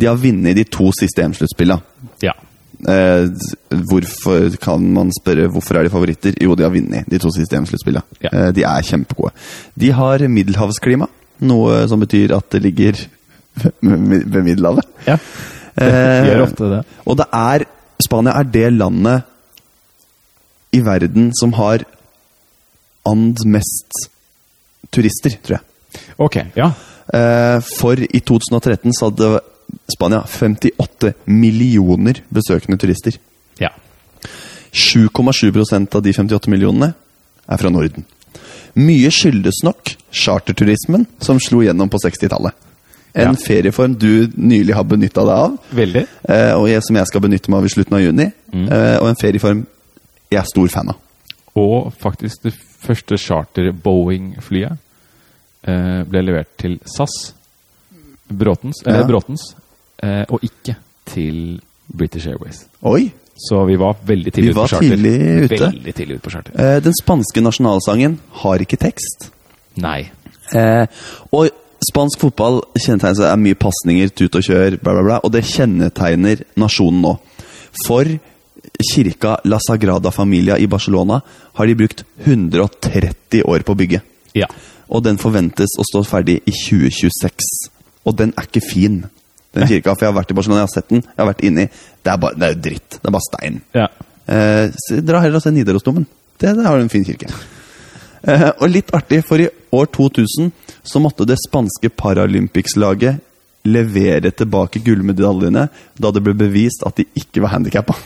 de har vunnet de to siste EM-sluttspillene. Ja. Eh, hvorfor kan man spørre hvorfor er de favoritter? Jo, de har vunnet de to siste EM-sluttspillene. Ja. Eh, de er kjempegode. De har middelhavsklima, noe som betyr at det ligger ved ved Middelhavet. ja. det Gjør ofte det. og det er Spania er det landet i verden som har and mest turister, tror jeg. Ok, ja. Eh, for i 2013 så hadde Spania 58 millioner besøkende turister. Ja. 7,7% av de 58 millionene er fra Norden. Mye skyldes nok charterturismen som slo gjennom på 60-tallet. En Ja. ferieform du nylig har benytta deg av, Veldig. eh, og jeg, som jeg skal benytte meg av i slutten av juni. Mm. Eh, og en ferieform jeg er stor fan av. Og faktisk det første charter Boeing-flyet eh, ble levert til SAS, Bråtens, eller Ja. Bråtens, eh, og ikke til British Airways. Oi! Så vi var veldig tidlig Vi ute på charter. tidlig ute. Veldig tidlig ute på charter. Eh, den spanske nasjonalsangen har ikke tekst. Nei. Eh, og spansk fotball kjennetegner seg av mye pasninger, tut og kjør, bla, bla, bla. Og det kjennetegner nasjonen nå. For kirka La Sagrada Familia i Barcelona har de brukt 130 år på å bygge. Ja. Og den forventes å stå ferdig i 2026. Og den er ikke fin, den kirka. For jeg har vært i Barcelona, jeg har sett den, jeg har vært inni. Det er bare det er jo dritt. Det er bare stein. ja. Eh, så dra heller og se Nidarosdomen. Det, det har du en fin kirke. Eh, og litt artig, for i år 2000 så måtte det spanske Paralympics-laget levere tilbake gullmedaljene da det ble bevist at de ikke var handikappa.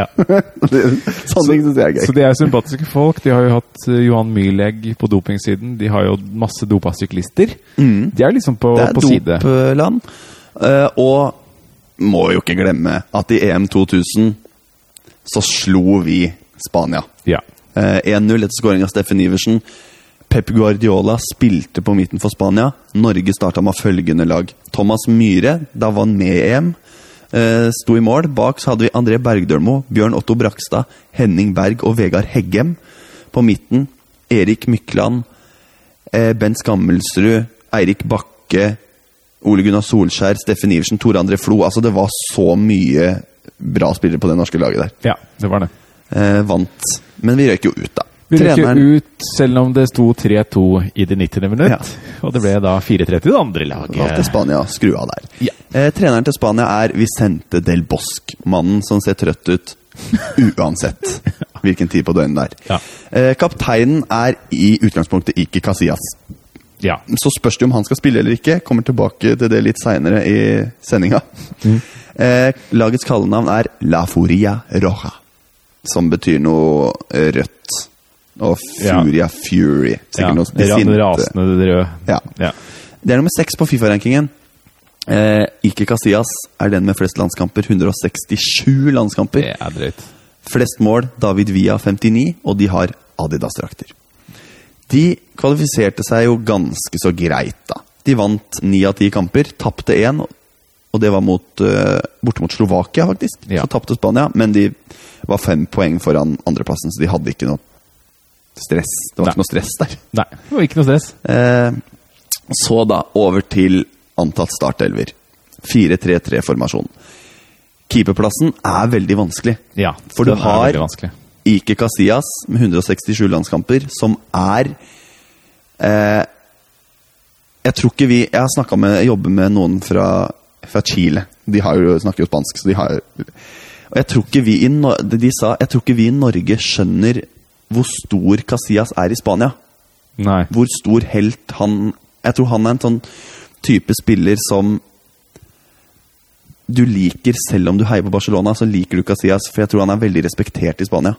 ja. (laughs) Sånne ting syns jeg er Så de er sympatiske folk. De har jo hatt eh, Johan Myhlegg på dopingsiden. De har jo masse dopa syklister. De er liksom på, Det er på side. dopland. Uh, og må jo ikke glemme at i EM 2000 så slo vi Spania. Ja. Uh, 1-0 etter skåring av Steffen Iversen. Pep Guardiola spilte på midten for Spania. Norge starta med følgende lag. Thomas Myhre, da var han med i EM, eh, sto i mål. Bak så hadde vi André Bergdølmo, Bjørn Otto Brakstad, Henning Berg og Vegard Heggem. På midten Erik Mykland, eh, Bent Skammelsrud, Eirik Bakke, Ole Gunnar Solskjær, Steffen Iversen, Tore André Flo. Altså, det var så mye bra spillere på det norske laget der. ja, det var det. Eh, vant. Men vi røyk jo ut, da. Vi røk ut selv om det sto 3-2 i det 90. minutt. Ja. Og det ble da 4-3 til det andre laget. Spania skru av der. Ja. Eh, treneren til Spania er Vicente del Bosque. Mannen som ser trøtt ut (laughs) uansett hvilken tid på døgnet det er. Ja. Eh, kapteinen er i utgangspunktet ikke Casillas. Ja. Så spørs det om han skal spille eller ikke. Kommer tilbake til det litt seinere i sendinga. Mm. Eh, lagets kallenavn er La Furia Roja, som betyr noe rødt. Og Ja. Furia Fury. ja. Sikkert noe Ra- sinte. Rasende røde. Ja. Ja. Det er nummer seks på Fifa-rankingen. Eh, Ike Casillas er den med flest landskamper. 167 landskamper. Det er drøyt. Flest mål David Villa 59, og de har Adidas-drakter. De kvalifiserte seg jo ganske så greit, da. De vant ni av ti kamper, tapte én, og det var mot, uh, borte mot Slovakia, faktisk. Ja. Så tapte Spania, men de var fem poeng foran andreplassen, så de hadde ikke noe stress. Det var Nei. ikke noe stress der. Nei, det var ikke noe stress. Eh, så da over til antatt startelver. 4-3-3-formasjon. Keeperplassen er veldig vanskelig. Ja, For du har. Ike Casillas med 167 landskamper, som er eh, Jeg tror ikke vi Jeg har snakka med Jeg jobber med noen fra, fra Chile. De har jo, snakker jo spansk, så de har Og jeg tror ikke vi i De sa Jeg tror ikke vi i Norge skjønner hvor stor Casillas er i Spania Nei. hvor stor helt han Jeg tror han er en sånn type spiller som du liker selv om du heier på Barcelona, så liker du Casillas, for jeg tror han er veldig respektert i Spania.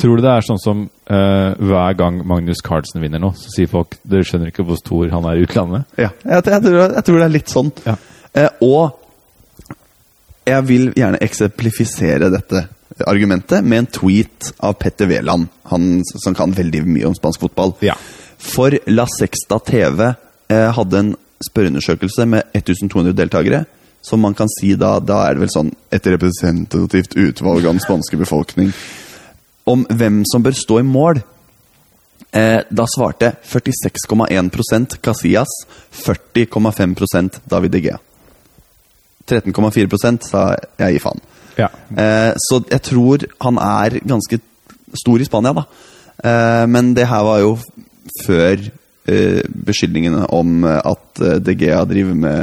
Tror du det er sånn som uh, hver gang Magnus Carlsen vinner nå, så sier folk dere skjønner ikke hvor stor han er i utlandet? Ja, jeg, jeg, tror, jeg tror det er litt sånn. Ja. Uh, og jeg vil gjerne eksemplifisere dette argumentet med en tweet av Petter Wæland, han som kan veldig mye om spansk fotball. Ja. For La Sexta TV eh, hadde en spørreundersøkelse med 1200 deltakere. Som man kan si da, da er det vel sånn et representativt utvalg av den spanske befolkning. Om hvem som bør stå i mål. Eh, da svarte 46,1% Casillas, 40,5% David De Gea. 13,4 sa jeg gir faen. Ja. Eh, så jeg tror han er ganske stor i Spania, da. Eh, men det her var jo før eh, beskyldningene om eh, at eh, De Gea driver med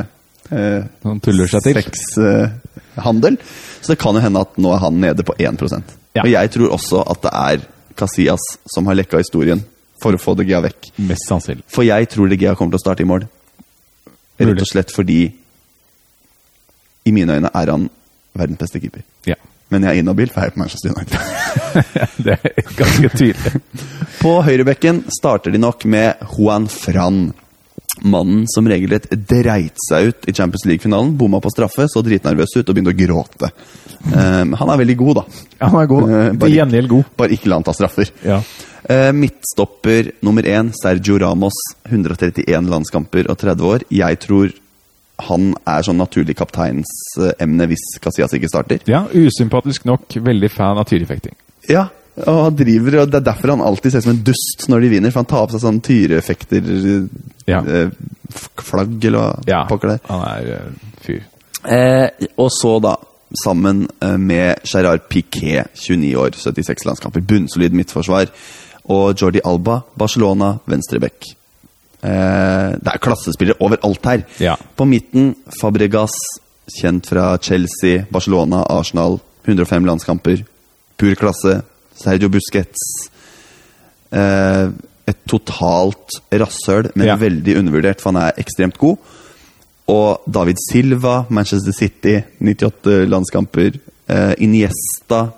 eh, Han tuller seg til. sexhandel. så det kan jo hende at nå er han nede på 1 Ja. Og jeg tror også at det er Casillas som har lekka historien for å få De Gea vekk. Mest sannsynlig. For jeg tror De Gea kommer til å starte i mål. Rett og slett fordi i mine øyne er han verdens beste keeper. Ja. Men jeg er inhabil, for jeg er på Manchester United. (laughs) det er ganske tydelig. (laughs) På høyrebekken starter de nok med Juan Fran. Mannen som regelrett dreit seg ut i Champions League-finalen. Bomma på straffe, så dritnervøs ut og begynte å gråte. Um, han er veldig god, da. Ja, han er god. Uh, bare, gjengjeld god. Bare ikke la han ta straffer. Ja. Uh, midtstopper nummer én, Sergio Ramos. 131 landskamper og 30 år. Jeg tror han er sånn naturlig kapteinsemne hvis Casillas ikke starter. ja, usympatisk nok veldig fan av tyrefekting. Ja, og han driver, og det er derfor han alltid ser ut som en dust når de vinner. For han tar på seg sånn tyrefekter Ja. eh, eller hva Ja, pokker det han er eh, fyr. Eh, og så, da, sammen eh, med Gerard Piquet, 29 år, 76 landskamper, bunnsolid midtforsvar, og Jordi Alba, Barcelona, venstreback. Eh, det er klassespillere overalt her. Ja. På midten Fabregas, kjent fra Chelsea, Barcelona, Arsenal. 105 landskamper. Pur klasse. Sergio Busquets. Eh, et totalt rasshøl, men Ja. veldig undervurdert, for han er ekstremt god. Og David Silva, Manchester City, 98 landskamper. Eh, Iniesta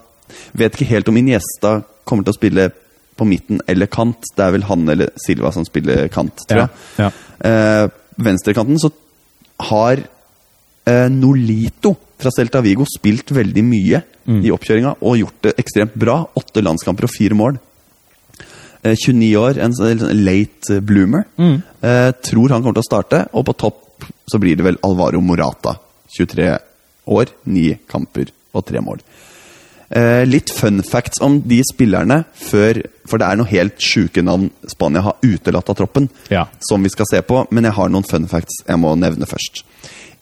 Vet ikke helt om Iniesta kommer til å spille på midten eller kant. Det er vel han eller Silva som spiller kant, tror jeg. ja. Eh, venstrekanten så har eh, Nolito fra Celta Vigo spilt veldig mye i oppkjøringa og gjort det ekstremt bra. Åtte landskamper og fire mål. Eh, 29 år, en sånn late bloomer. Eh, tror han kommer til å starte, og på topp så blir det vel Alvaro Morata. 23 år, ni kamper og tre mål. Eh, litt fun facts om de spillerne før For det er noe helt sjuke navn Spania har utelatt av troppen, Ja. som vi skal se på. Men jeg har noen fun facts jeg må nevne først.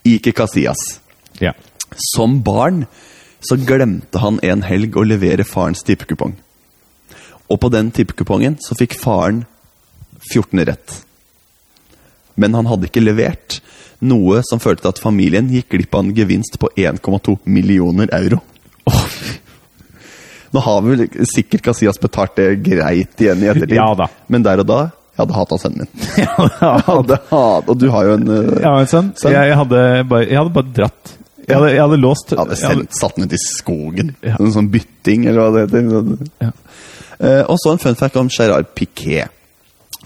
Ike Casillas. Ja. Som barn så glemte han en helg å levere farens tippekupong. Og på den tippekupongen så fikk faren 14 rett. Men han hadde ikke levert, noe som førte til at familien gikk glipp av en gevinst på 1,2 millioner euro. Nå har vel sikkert Casillas betalt det greit igjen i ettertid, Ja da. men der og da jeg hadde hata sønnen min. (laughs) Jeg hadde hat, og du har jo en uh, Ja, men sånn. sønn. Jeg, jeg, hadde bare, jeg hadde bare dratt. Jeg hadde, jeg hadde låst Jeg hadde jeg sendt, satt den ut i skogen. Ja. En sånn bytting, eller hva det heter. Ja. Uh, og så en fun fact om Gerard Piquet.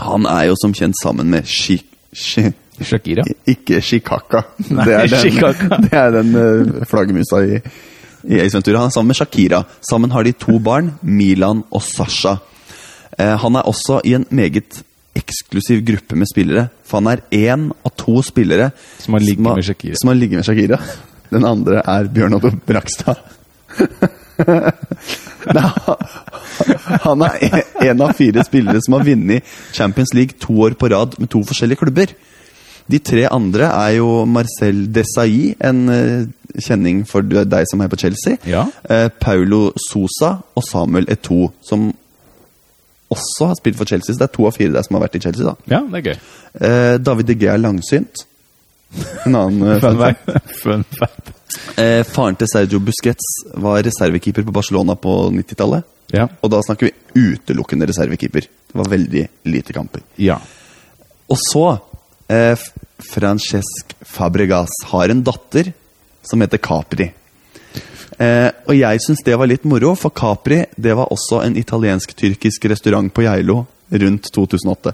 Han er jo som kjent sammen med Shi... Shi Shakira. ikke Shikaka. Nei, det er den, Chicaca. (laughs) det er den uh, flaggermusa i, i Ace Ventura. Han er sammen med Shakira. Sammen har de to barn, Milan og Sasha. Eh, han er også i en meget eksklusiv gruppe med spillere. For han er én av to spillere Som har ligget med Shakira. Som har ligget med Shakira. Den andre er Bjørn Otto Brakstad. (laughs) Nei, han er en av fire spillere som har vunnet Champions League to år på rad med to forskjellige klubber. De tre andre er jo Marcel Desailly, en eh, kjenning for deg som er på Chelsea. Ja. Eh, Paulo Sosa og Samuel Eto, som også har spilt for Chelsea. Så det er to av fire der som har vært i Chelsea. da. Ja, det er gøy. Eh, David De Gea er langsynt. (laughs) En annen eh, Fun fact. Fun fact. Eh, faren til Sergio Busquets var reservekeeper på Barcelona på 90-tallet. Ja. Og da snakker vi utelukkende reservekeeper. Det var veldig lite kamper. ja. Og så eh, Francesc Fabregas har en datter som heter Capri. Eh, og jeg syns det var litt moro, for Capri det var også en italiensk-tyrkisk restaurant på Geilo rundt 2008.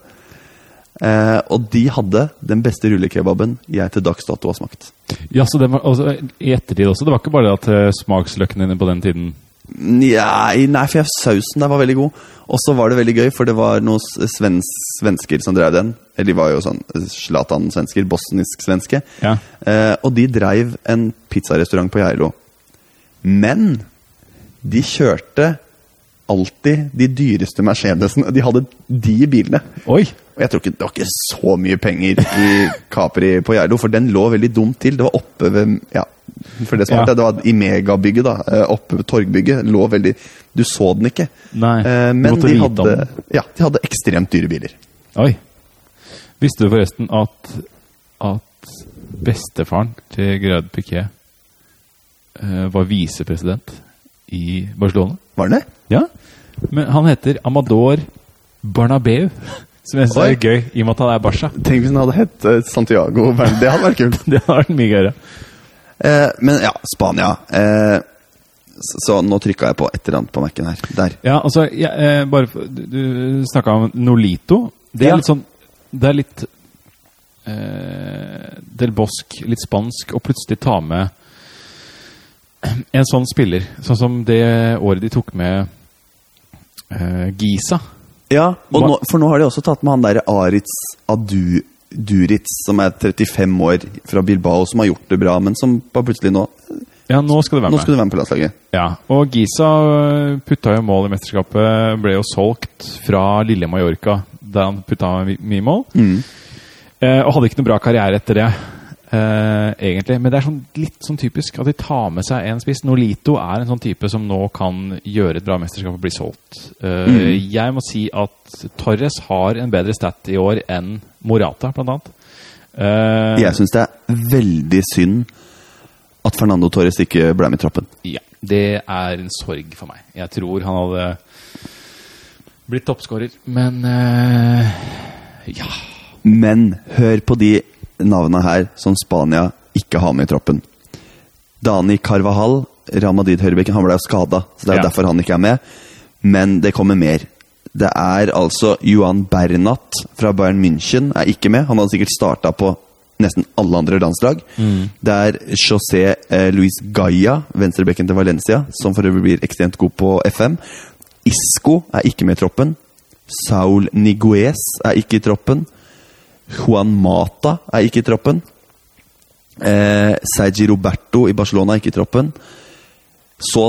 Eh, og de hadde den beste rullekebaben jeg til dags dato har smakt. Ja, så det var, altså, I ettertid også. Det var ikke bare det at eh, smaksløkene dine på den tiden Nei, nei, for sausen der var veldig god. Og så var det veldig gøy, for det var noen s- svens, svensker som drev den. Eller de var jo sånn Zlatan-svensker, bosnisk-svenske. Ja. Eh, og de dreiv en pizzarestaurant på Geilo. Men de kjørte alltid de dyreste Mercedesene. De hadde de bilene. Oi! Og jeg tror ikke det var ikke så mye penger i Capri på Geilo, for den lå veldig dumt til. Det var oppe ved Ja, for det som Ja. var, det var i megabygget, da. eh, Oppe ved Torgbygget. Lå veldig Du så den ikke. Nei, Eh, men de hadde, ja, de hadde ekstremt dyre biler. Oi. Visste du forresten at, at bestefaren til Gerard Piquet eh, var visepresident i Barcelona? Var han det? Ja. Men han heter Amador Barnabeu. Som jeg syns er gøy, i og med at han er Barca. Tenk hvis han hadde hett eh, Santiago. Det hadde vært kult. (laughs) Det hadde vært mye gøyere. Eh, men ja, Spania. Eh, så, så nå trykka jeg på et eller annet på Mac-en her. Der. Ja, altså, jeg, eh, bare Du, du snakka om Nolito. Det er Ja. litt sånn Det er litt eh, Del Bosque, litt spansk, og plutselig ta med en sånn spiller. Sånn som det året de tok med eh, Giza. Ja, nå, for nå har de også tatt med han derre Aritz Adu Duritz, som er 35 år fra Bilbao, som har gjort det bra, men som bare plutselig nå Ja, nå skal du være med. Nå skal du være med på landslaget. Ja, og Giza øh, putta jo mål i mesterskapet. Ble jo solgt fra lille Mallorca, der han putta my- mye mål. Eh, og hadde ikke noe bra karriere etter det, eh, egentlig. Men det er sånn, litt sånn typisk at de tar med seg en spiss. Nolito er en sånn type som nå kan gjøre et bra mesterskap og bli solgt. Eh, Jeg må si at Torres har en bedre stat i år enn Morata, blant annet. Eh, Jeg syns det er veldig synd at Fernando Torres ikke ble med i troppen. Ja, det er en sorg for meg. Jeg tror han hadde blitt toppskårer, men uh, ja. Men hør på de navnene her som Spania ikke har med i troppen. Dani Carvajal, Ramadid Høyrebekken, han ble jo skada, så det er Ja. derfor han ikke er med. Men det kommer mer. Det er altså Johan Bernat fra Bayern München er ikke med. Han hadde sikkert starta på nesten alle andre landslag. Det er José eh, Luis Gaia, venstrebekken til Valencia, som for øvrig blir ekstremt god på FM. Isco er ikke med i troppen. Saul Niguez er ikke i troppen. Juan Mata er ikke i troppen. Eh, Sergi Roberto i Barcelona er ikke i troppen. Så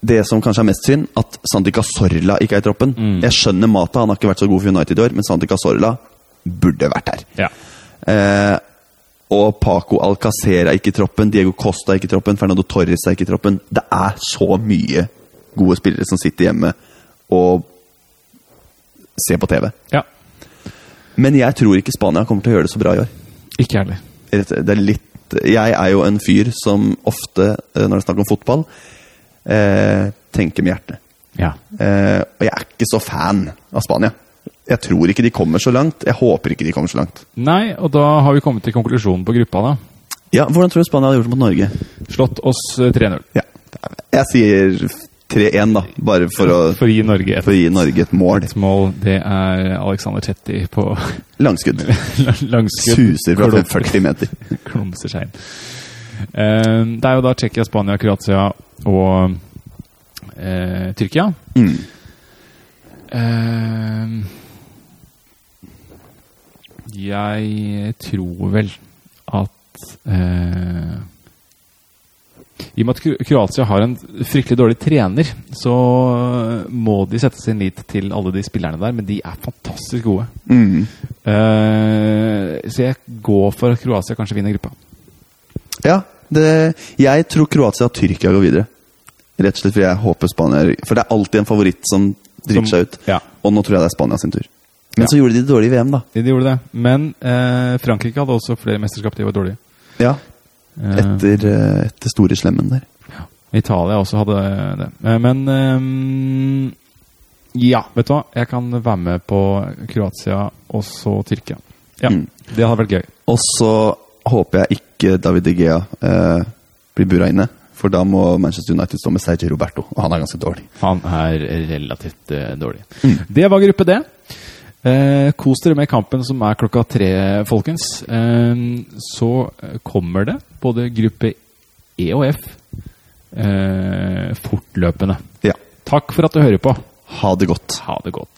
det som kanskje er mest synd, at Santi Casorla ikke er i troppen. Jeg skjønner Mata, han har ikke vært så god for United i år, men Santi Casorla burde vært her. Ja. Eh, og Paco Alcacer er ikke i troppen, Diego Costa er ikke i troppen, Fernando Torres er ikke i troppen. Det er så mye gode spillere som sitter hjemme og ser på TV. ja. Men jeg tror ikke Spania kommer til å gjøre det så bra i år. Ikke heller. Det er litt Jeg er jo en fyr som ofte, eh, når det er snakk om fotball, eh, tenker med hjertet. Ja. Eh, og jeg er ikke så fan av Spania. Jeg tror ikke de kommer så langt. Jeg håper ikke de kommer så langt. Nei, og da har vi kommet til konklusjonen på gruppa, da. Ja, Hvordan tror du Spania hadde gjort det mot Norge? Slått oss eh, 3-0. Ja, Jeg sier 3-1, da. Bare for å, For å gi Norge et for å gi Norge et mål. mål. Det er Alexander Tetti på (laughs) Langskudd. (laughs) langskudd. Suser fra Klump- 40 meter. (laughs) klumser seg inn. Eh, det er jo da Tsjekkia, Spania, Kroatia og eh, Tyrkia. Mm. Eh, jeg tror vel at eh, I og med at Kroatia har en fryktelig dårlig trener, så må de sette sin lit til alle de spillerne der, men de er fantastisk gode. Mm. Eh, så jeg går for at Kroatia kanskje vinner gruppa. Ja, det, jeg tror Kroatia og Tyrkia går videre. Rett og slett fordi jeg håper Spania For det er alltid en favoritt som driter seg ut. ja. Og nå tror jeg det er Spania sin tur. Men Ja. så gjorde de det dårlig i VM, da. De gjorde det. Men eh, Frankrike hadde også flere mesterskap de var dårlige. Ja, Eh, Etter, eh, etter store slemmen der. Italia også hadde det. Eh, Men eh, ja, vet du hva? Jeg kan være med på Kroatia og så Tyrkia. Ja, Mm. Det hadde vært gøy. Og så håper jeg ikke David De Gea eh, blir bura inne. For da må Manchester United stå med Sergio Roberto, og han er ganske dårlig. Han er relativt eh, dårlig. Det var gruppe D. Eh, kos dere med kampen som er klokka tre, folkens. Eh, så kommer det både gruppe E og F eh, fortløpende. Ja. Takk for at du hører på. Ha det godt. Ha det godt.